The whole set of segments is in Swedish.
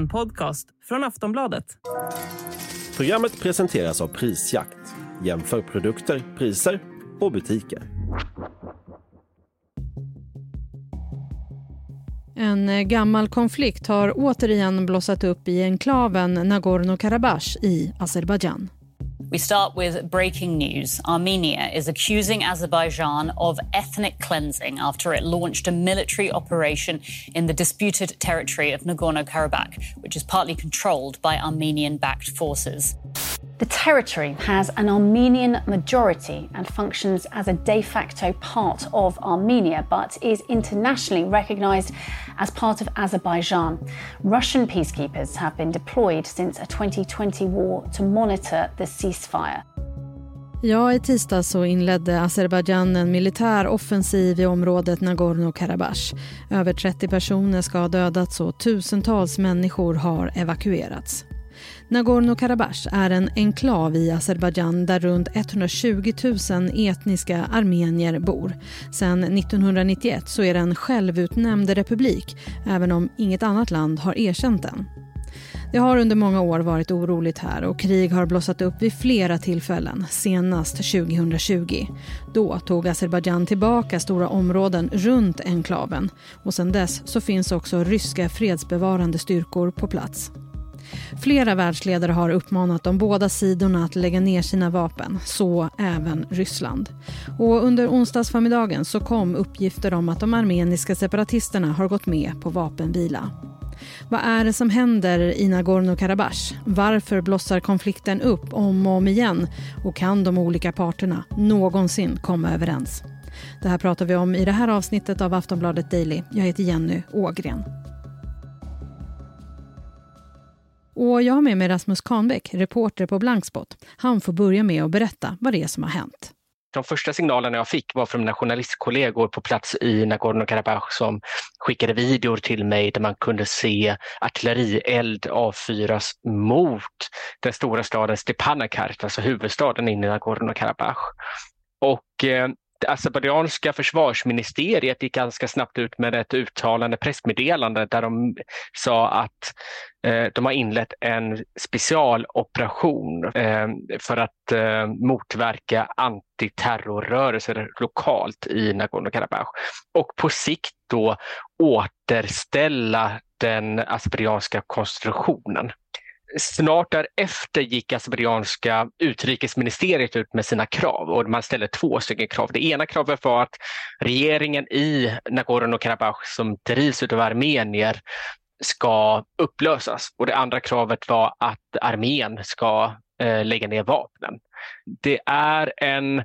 En podcast från Aftonbladet. Programmet presenteras av Prisjakt. Jämför produkter, priser och butiker. En gammal konflikt har återigen blossat upp i enklaven Nagorno-Karabach i Azerbajdzjan. We start with breaking news. Armenia is accusing Azerbaijan of ethnic cleansing after it launched a military operation in the disputed territory of Nagorno Karabakh, which is partly controlled by Armenian backed forces. The territory has an Armenian majority and functions as a de facto part of Armenia, but is internationally recognized as part of Azerbaijan. Russian peacekeepers have been deployed since a 2020 war to monitor the ceasefire. Ja, i tisdag så inledde Azerbajdzjan en militär offensiv i området Nagorno-Karabach. Över 30 personer ska ha dödats och tusentals människor har evakuerats. Nagorno-Karabach är en enklav i Azerbajdzjan där runt 120 000 etniska armenier bor. Sedan 1991 så är det en självutnämnd republik även om inget annat land har erkänt den. Det har under många år varit oroligt här och krig har blossat upp vid flera tillfällen, senast 2020. Då tog Azerbajdzjan tillbaka stora områden runt enklaven och sedan dess så finns också ryska fredsbevarande styrkor på plats. Flera världsledare har uppmanat de båda sidorna att lägga ner sina vapen, så även Ryssland. Och under onsdagsförmiddagen så kom uppgifter om att de armeniska separatisterna har gått med på vapenvila. Vad är det som händer i Nagorno-Karabach? Varför blossar konflikten upp om och om igen? Och kan de olika parterna någonsin komma överens? Det här pratar vi om i det här avsnittet av Aftonbladet Daily. Jag heter Jenny Ågren. Och jag har med mig Rasmus Kahnbäck, reporter på Blankspot. Han får börja med att berätta vad det är som har hänt. De första signalerna jag fick var från mina journalistkollegor på plats i Nagorno-Karabach som skickade videor till mig där man kunde se artillerield avfyras mot den stora staden Stepanakert, alltså huvudstaden inne i Nagorno-Karabach. Och eh, det azerbajdzjanska försvarsministeriet gick ganska snabbt ut med ett uttalande pressmeddelande där de sa att eh, de har inlett en specialoperation eh, för att eh, motverka antiterrorrörelser lokalt i Nagorno-Karabach och på sikt då återställa den azerbajdzjanska konstitutionen snart därefter gick azerbajdzjanska utrikesministeriet ut med sina krav och man ställde två stycken krav. Det ena kravet var att regeringen i Nagorno-Karabach som drivs av armenier ska upplösas och det andra kravet var att armén ska eh, lägga ner vapnen. Det är en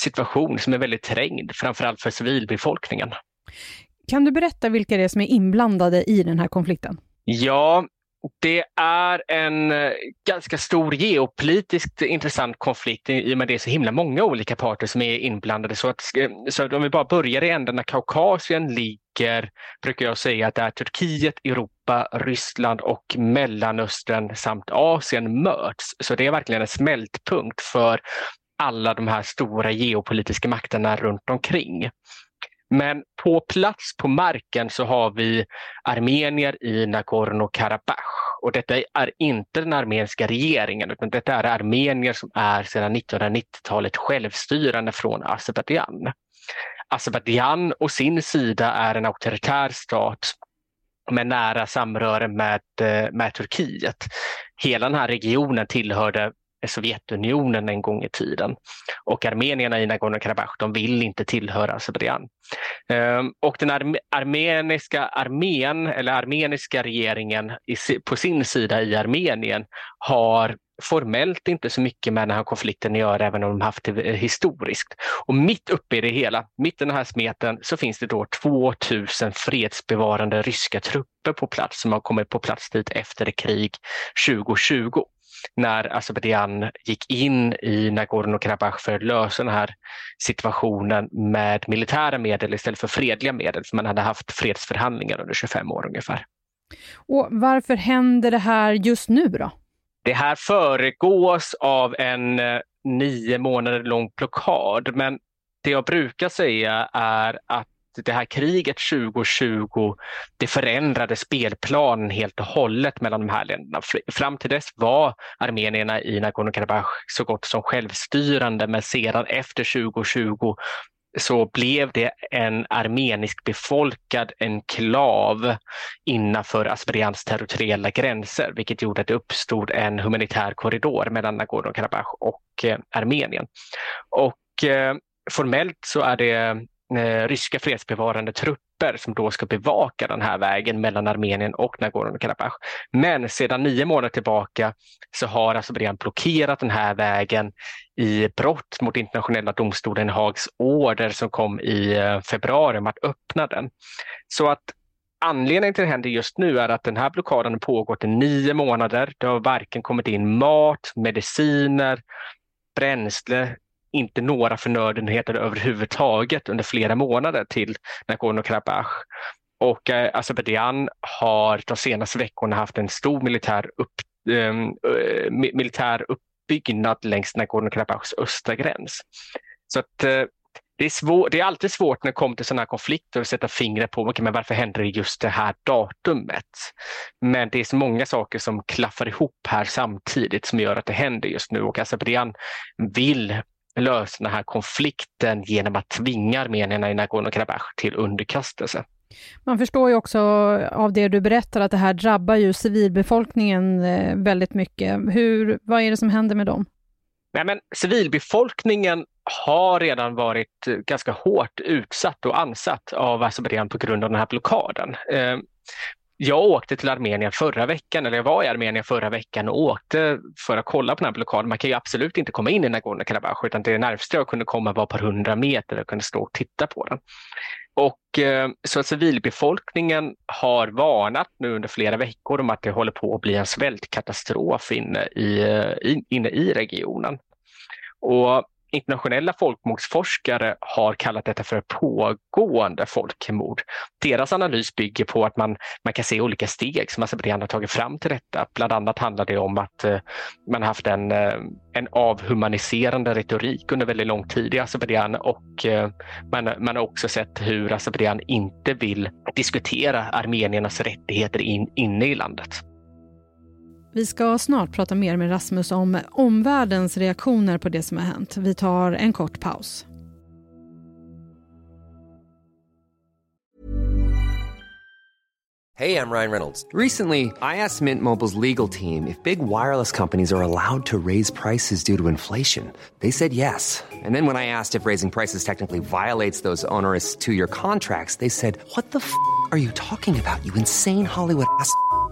situation som är väldigt trängd, framförallt för civilbefolkningen. Kan du berätta vilka det är som är inblandade i den här konflikten? Ja, det är en eh, ganska stor geopolitiskt intressant konflikt i och med det är så himla många olika parter som är inblandade. Så, att, eh, så att om vi bara börjar i änden när Kaukasien ligger, brukar jag säga att det är Turkiet, Europa, Ryssland och Mellanöstern samt Asien möts. Så det är verkligen en smältpunkt för alla de här stora geopolitiska makterna runt omkring. Men på plats på marken så har vi armenier i Nagorno-Karabach. Och detta är inte den armeniska regeringen utan detta är armenier som är sedan 1990-talet självstyrande från Azerbajdzjan. Azerbajdzjan å sin sida är en auktoritär stat med nära samröre med, eh, med Turkiet. Hela den här regionen tillhörde Eh, Sovjetunionen en gång i tiden. Och armenierna i Nagorno-Karabach de vill inte tillhöra Azerbajdzjan. Ehm, och den armeniska armén, eller armeniska regeringen på sin sida i Armenien har formellt inte så mycket med den här konflikten att göra, även om de haft det eh, historiskt. Och mitt uppe i det hela, mitt i den här smeten, så finns det då 2000 fredsbevarande ryska trupper på plats som har kommit på plats dit efter krig 2020 när Azerbajdzjan gick in i Nagorno-Karabach för att lösa den här situationen med militära medel istället för fredliga medel, för man hade haft fredsförhandlingar under 25 år ungefär. Och Varför händer det här just nu då? Det här föregås av en eh, nio månader lång blockad, men det jag brukar säga är att det här kriget 2020, det förändrade spelplanen helt och hållet mellan de här länderna. Fram till dess var armenierna i Nagorno-Karabach så gott som självstyrande, men sedan efter 2020 så blev det en armenisk befolkad enklav innanför Azerbajdzjans territoriella gränser, vilket gjorde att det uppstod en humanitär korridor mellan Nagorno-Karabach och eh, Armenien. Och eh, formellt så är det Eh, ryska fredsbevarande trupper som då ska bevaka den här vägen mellan Armenien och Nagorno-Karabach. Men sedan nio månader tillbaka så har alltså Azerbajdzjan blockerat den här vägen i brott mot internationella domstolen Hags order som kom i eh, februari om att öppna den. Så att Anledningen till det händer just nu är att den här blockaden har pågått i nio månader. Det har varken kommit in mat, mediciner, bränsle inte några förnödenheter överhuvudtaget under flera månader till Nagorno-Karabach. Och eh, Azerbajdzjan har de senaste veckorna haft en stor militär, upp, ehm, eh, militär uppbyggnad längs Nagorno-Karabachs östra gräns. Så att, eh, det, är svår, det är alltid svårt när det kommer till sådana här konflikter att sätta fingret på okay, men varför händer det just det här datumet. Men det är så många saker som klaffar ihop här samtidigt som gör att det händer just nu och Azerbajdzjan vill lösa den här konflikten genom att tvinga armenierna i Nagorno-Karabach till underkastelse. Man förstår ju också av det du berättar att det här drabbar ju civilbefolkningen eh, väldigt mycket. Hur, vad är det som händer med dem? Nej, men civilbefolkningen har redan varit ganska hårt utsatt och ansatt av Azerbajdzjan på grund av den här blockaden. Jag åkte till Armenien förra veckan, eller jag var i Armenien förra veckan och åkte för att kolla på den här blockaden. Man kan ju absolut inte komma in i Nagorno-Karabach utan det närmaste jag kunde komma var ett par hundra meter och kunde stå och titta på den. Och eh, så civilbefolkningen har varnat nu under flera veckor om att det håller på att bli en svältkatastrof inne i, eh, inne i regionen. Och internationella folkmordsforskare har kallat detta för pågående folkmord. Deras analys bygger på att man, man kan se olika steg som Azerbajdzjan har tagit fram till detta. Bland annat handlar det om att eh, man har haft en, eh, en avhumaniserande retorik under väldigt lång tid i Azerbajdzjan och eh, man, man har också sett hur Azerbajdzjan inte vill diskutera armeniernas rättigheter in, inne i landet. Vi ska snart prata mer med Rasmus om omvärldens reaktioner på det som har hänt. Vi tar en kort paus. Hej, jag Ryan Reynolds. Recently, I asked Mint Mobiles legal team if big wireless companies are allowed to raise prices due to inflation. They said yes. And then when I asked if raising prices technically violates those onerous two-year contracts, they said, what the f*** are you talking about, you insane Hollywood ass?"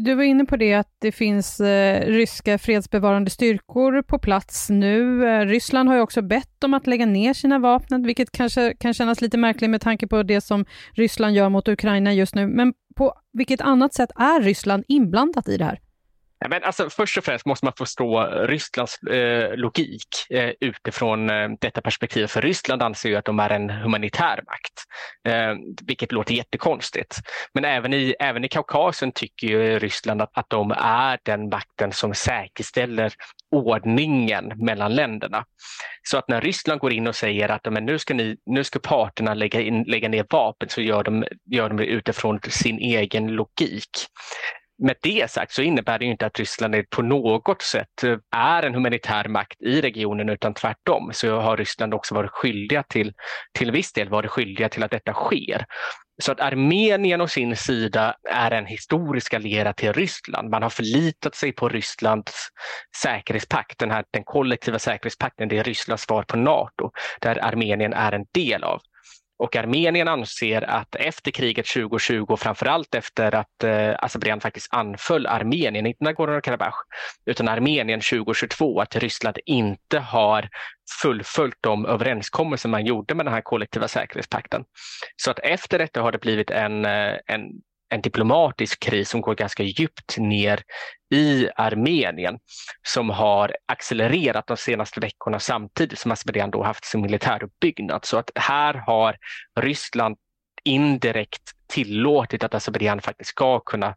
Du var inne på det att det finns eh, ryska fredsbevarande styrkor på plats nu. Eh, Ryssland har ju också bett om att lägga ner sina vapen, vilket kanske kan kännas lite märkligt med tanke på det som Ryssland gör mot Ukraina just nu. Men på vilket annat sätt är Ryssland inblandat i det här? Ja, men alltså, först och främst måste man förstå Rysslands eh, logik eh, utifrån eh, detta perspektiv. För Ryssland anser ju att de är en humanitär makt, eh, vilket låter jättekonstigt. Men även i, även i Kaukasien tycker ju Ryssland att, att de är den makten som säkerställer ordningen mellan länderna. Så att när Ryssland går in och säger att men nu, ska ni, nu ska parterna lägga, in, lägga ner vapen så gör de, gör de det utifrån sin egen logik med det sagt så innebär det inte att Ryssland på något sätt eh, är en humanitär makt i regionen utan tvärtom så har Ryssland också varit skyldiga till, till viss del varit skyldiga till att detta sker. Så att Armenien å sin sida är en historisk allierad till Ryssland. Man har förlitat sig på Rysslands säkerhetspakt, den, här, den kollektiva säkerhetspakten, det är Rysslands svar på Nato, där Armenien är en del av. Och Armenien anser att efter kriget 2020 framförallt efter att eh, Azerbajdzjan faktiskt anföll Armenien, inte Nagorno-Karabach, utan Armenien 2022, att Ryssland inte har fullföljt de överenskommelser man gjorde med den här kollektiva säkerhetspakten. Så att efter detta har det blivit en, eh, en en diplomatisk kris som går ganska djupt ner i Armenien som har accelererat de senaste veckorna samtidigt som Azerbajdzjan då haft sin militäruppbyggnad. Så att här har Ryssland indirekt tillåtit att Azerbajdzjan faktiskt ska kunna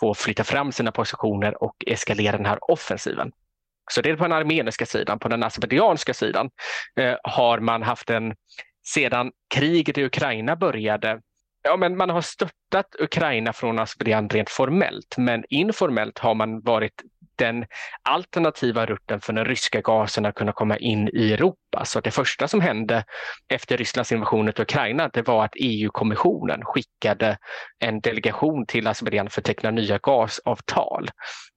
få flytta fram sina positioner och eskalera den här offensiven. Så det är på den armeniska sidan. På den azerbajdzjanska sidan eh, har man haft en, sedan kriget i Ukraina började, ja men man har stöttat Ukraina från Azerbajdzjan rent formellt, men informellt har man varit den alternativa rutten för den ryska gasen att kunna komma in i Europa. Så det första som hände efter Rysslands invasion av Ukraina, det var att EU-kommissionen skickade en delegation till Azerbajdzjan för att teckna nya gasavtal.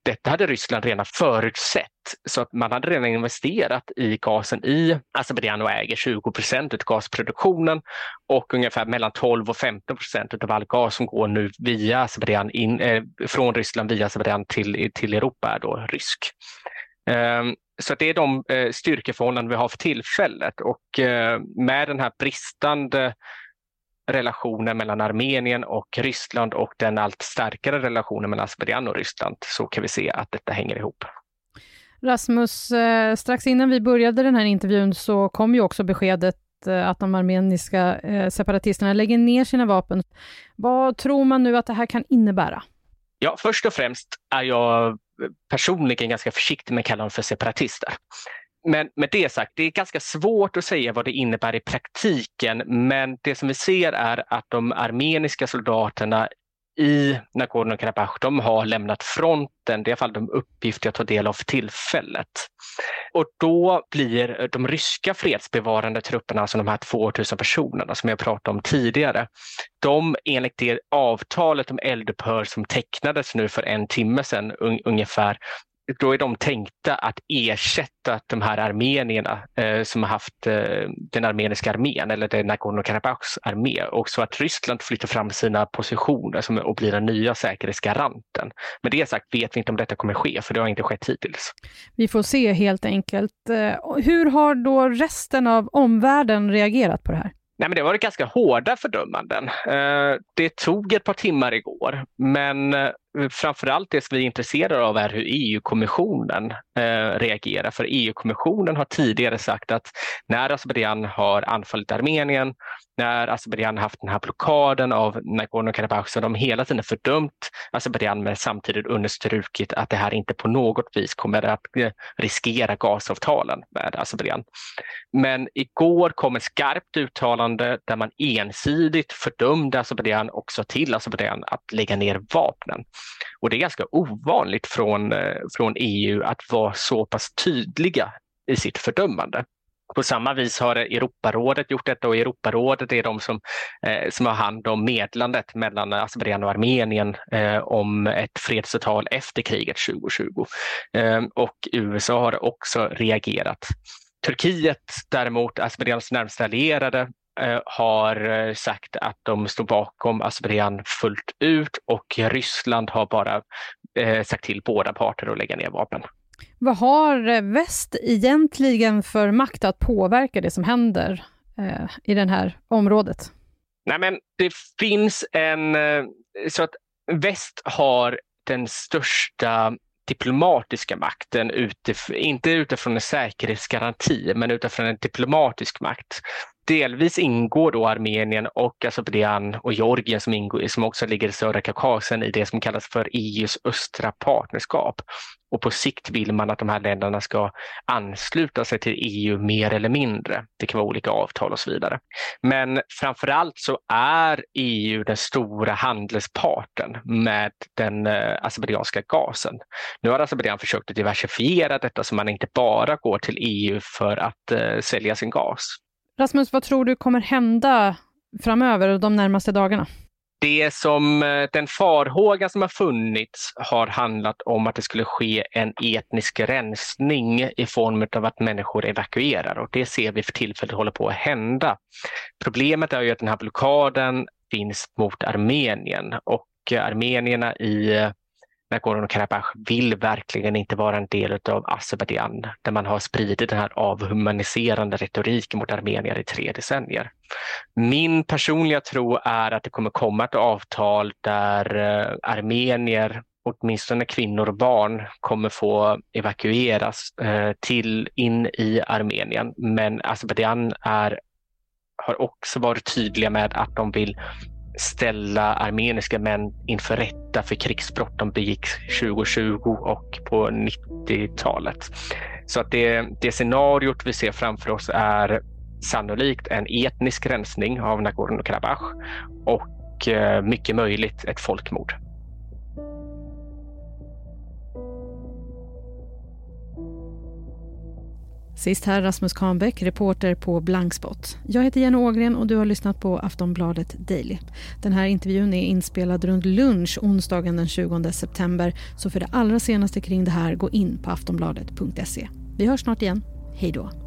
Detta hade Ryssland redan förutsett så att man hade redan investerat i gasen i Azerbajdzjan och äger 20 procent av gasproduktionen och ungefär mellan 12 och 15 procent av all gas som går nu via Azerbajdzjan in, eh, från Ryssland via Azerbajdzjan till, till Europa är då rysk. Um, så det är de eh, styrkeförhållanden vi har för tillfället och eh, med den här bristande relationen mellan Armenien och Ryssland och den allt starkare relationen mellan Azerbajdzjan och Ryssland så kan vi se att detta hänger ihop. Rasmus, eh, strax innan vi började den här intervjun så kom ju också beskedet eh, att de armeniska eh, separatisterna lägger ner sina vapen. Vad tror man nu att det här kan innebära? Ja, först och främst är jag personligen ganska försiktig med att kalla dem för separatister. Men med det sagt, det är ganska svårt att säga vad det innebär i praktiken, men det som vi ser är att de armeniska soldaterna i Nagorno-Karabach, de har lämnat fronten. Det är i alla fall de uppgifter jag tar del av för tillfället. Och då blir de ryska fredsbevarande trupperna, alltså de här 2000 personerna som jag pratade om tidigare, de enligt det avtalet om eldupphör som tecknades nu för en timme sedan un ungefär, då är de tänkta att ersätta de här armenierna eh, som har haft eh, den armeniska armén eller den Nagorno-Karabachs armé och så att Ryssland flyttar fram sina positioner som, och blir den nya säkerhetsgaranten. Med det sagt vet vi inte om detta kommer ske för det har inte skett hittills. Vi får se helt enkelt. Eh, hur har då resten av omvärlden reagerat på det här? Nej, men det var ganska hårda fördömanden. Eh, det tog ett par timmar igår, men eh, Eh, framförallt det som vi är intresserade av är hur EU-kommissionen eh, reagerar. För EU-kommissionen har tidigare sagt att när Azerbajdzjan har anfallit Armenien, när Azerbajdzjan haft den här blockaden av Nagorno-Karabach så har de hela tiden fördömt Azerbajdzjan men samtidigt understrukit att det här inte på något vis kommer att eh, riskera gasavtalen med Azerbajdzjan. Men igår kom ett skarpt uttalande där man ensidigt fördömde Azerbajdzjan också till Azerbajdzjan att lägga ner vapnen. Och det är ganska ovanligt från, eh, från EU att vara så pass tydliga i sitt fördömande. På samma vis har Europarådet gjort detta och Europarådet är de som, eh, som har hand om medlandet mellan Azerbajdzjan och Armenien eh, om ett fredsavtal efter kriget 2020. Eh, och USA har också reagerat. Turkiet däremot, Azerbajdzjans närmsta allierade, har eh, sagt att de står bakom Azerbajdzjan fullt ut och Ryssland har bara eh, sagt till båda parter att lägga ner vapen. Vad har väst egentligen för makt att påverka det som händer i det här området? Nej, men det finns en... Så att väst har den största diplomatiska makten, utif inte utifrån en säkerhetsgaranti, men utifrån en diplomatisk makt. Delvis ingår då Armenien och alltså, Azerbajdzjan och Georgien som, ingår, som också ligger i södra Kaukasien i det som kallas för EUs östra partnerskap. Och på sikt vill man att de här länderna ska ansluta sig till EU mer eller mindre. Det kan vara olika avtal och så vidare. Men framför allt så är EU den stora handelsparten med den eh, azerbajdzjanska gasen. Nu har Azerbajdzjan försökt att diversifiera detta så man inte bara går till EU för att eh, sälja sin gas. Rasmus, vad tror du kommer hända framöver de närmaste dagarna? Det som eh, den farhåga som har funnits har handlat om att det skulle ske en etnisk rensning i form av att människor evakuerar och det ser vi för tillfället håller på att hända. Problemet är ju att den här blockaden finns mot Armenien och eh, armenierna i eh, Nagorno-Karabach vill verkligen inte vara en del av Azerbajdzjan där man har spridit den här avhumaniserande retoriken mot armenier i tre decennier. Min personliga tro är att det kommer komma ett avtal där eh, armenier åtminstone kvinnor och barn kommer få evakueras eh, till in i Armenien. Men Azerbajdzjan är, har också varit tydliga med att de vill ställa armeniska män inför rätta för krigsbrott de begick 2020 och på 90-talet. Så att det, det scenariot vi ser framför oss är sannolikt en etnisk rensning av Nagorno-Karabach och eh, mycket möjligt ett folkmord. Sist här Rasmus Kahnbäck, reporter på Blankspot. Jag heter Jenny Ågren och du har lyssnat på Aftonbladet Daily. Den här intervjun är inspelad runt lunch onsdagen den 20 september. Så för det allra senaste kring det här, gå in på aftonbladet.se. Vi hörs snart igen. Hej då.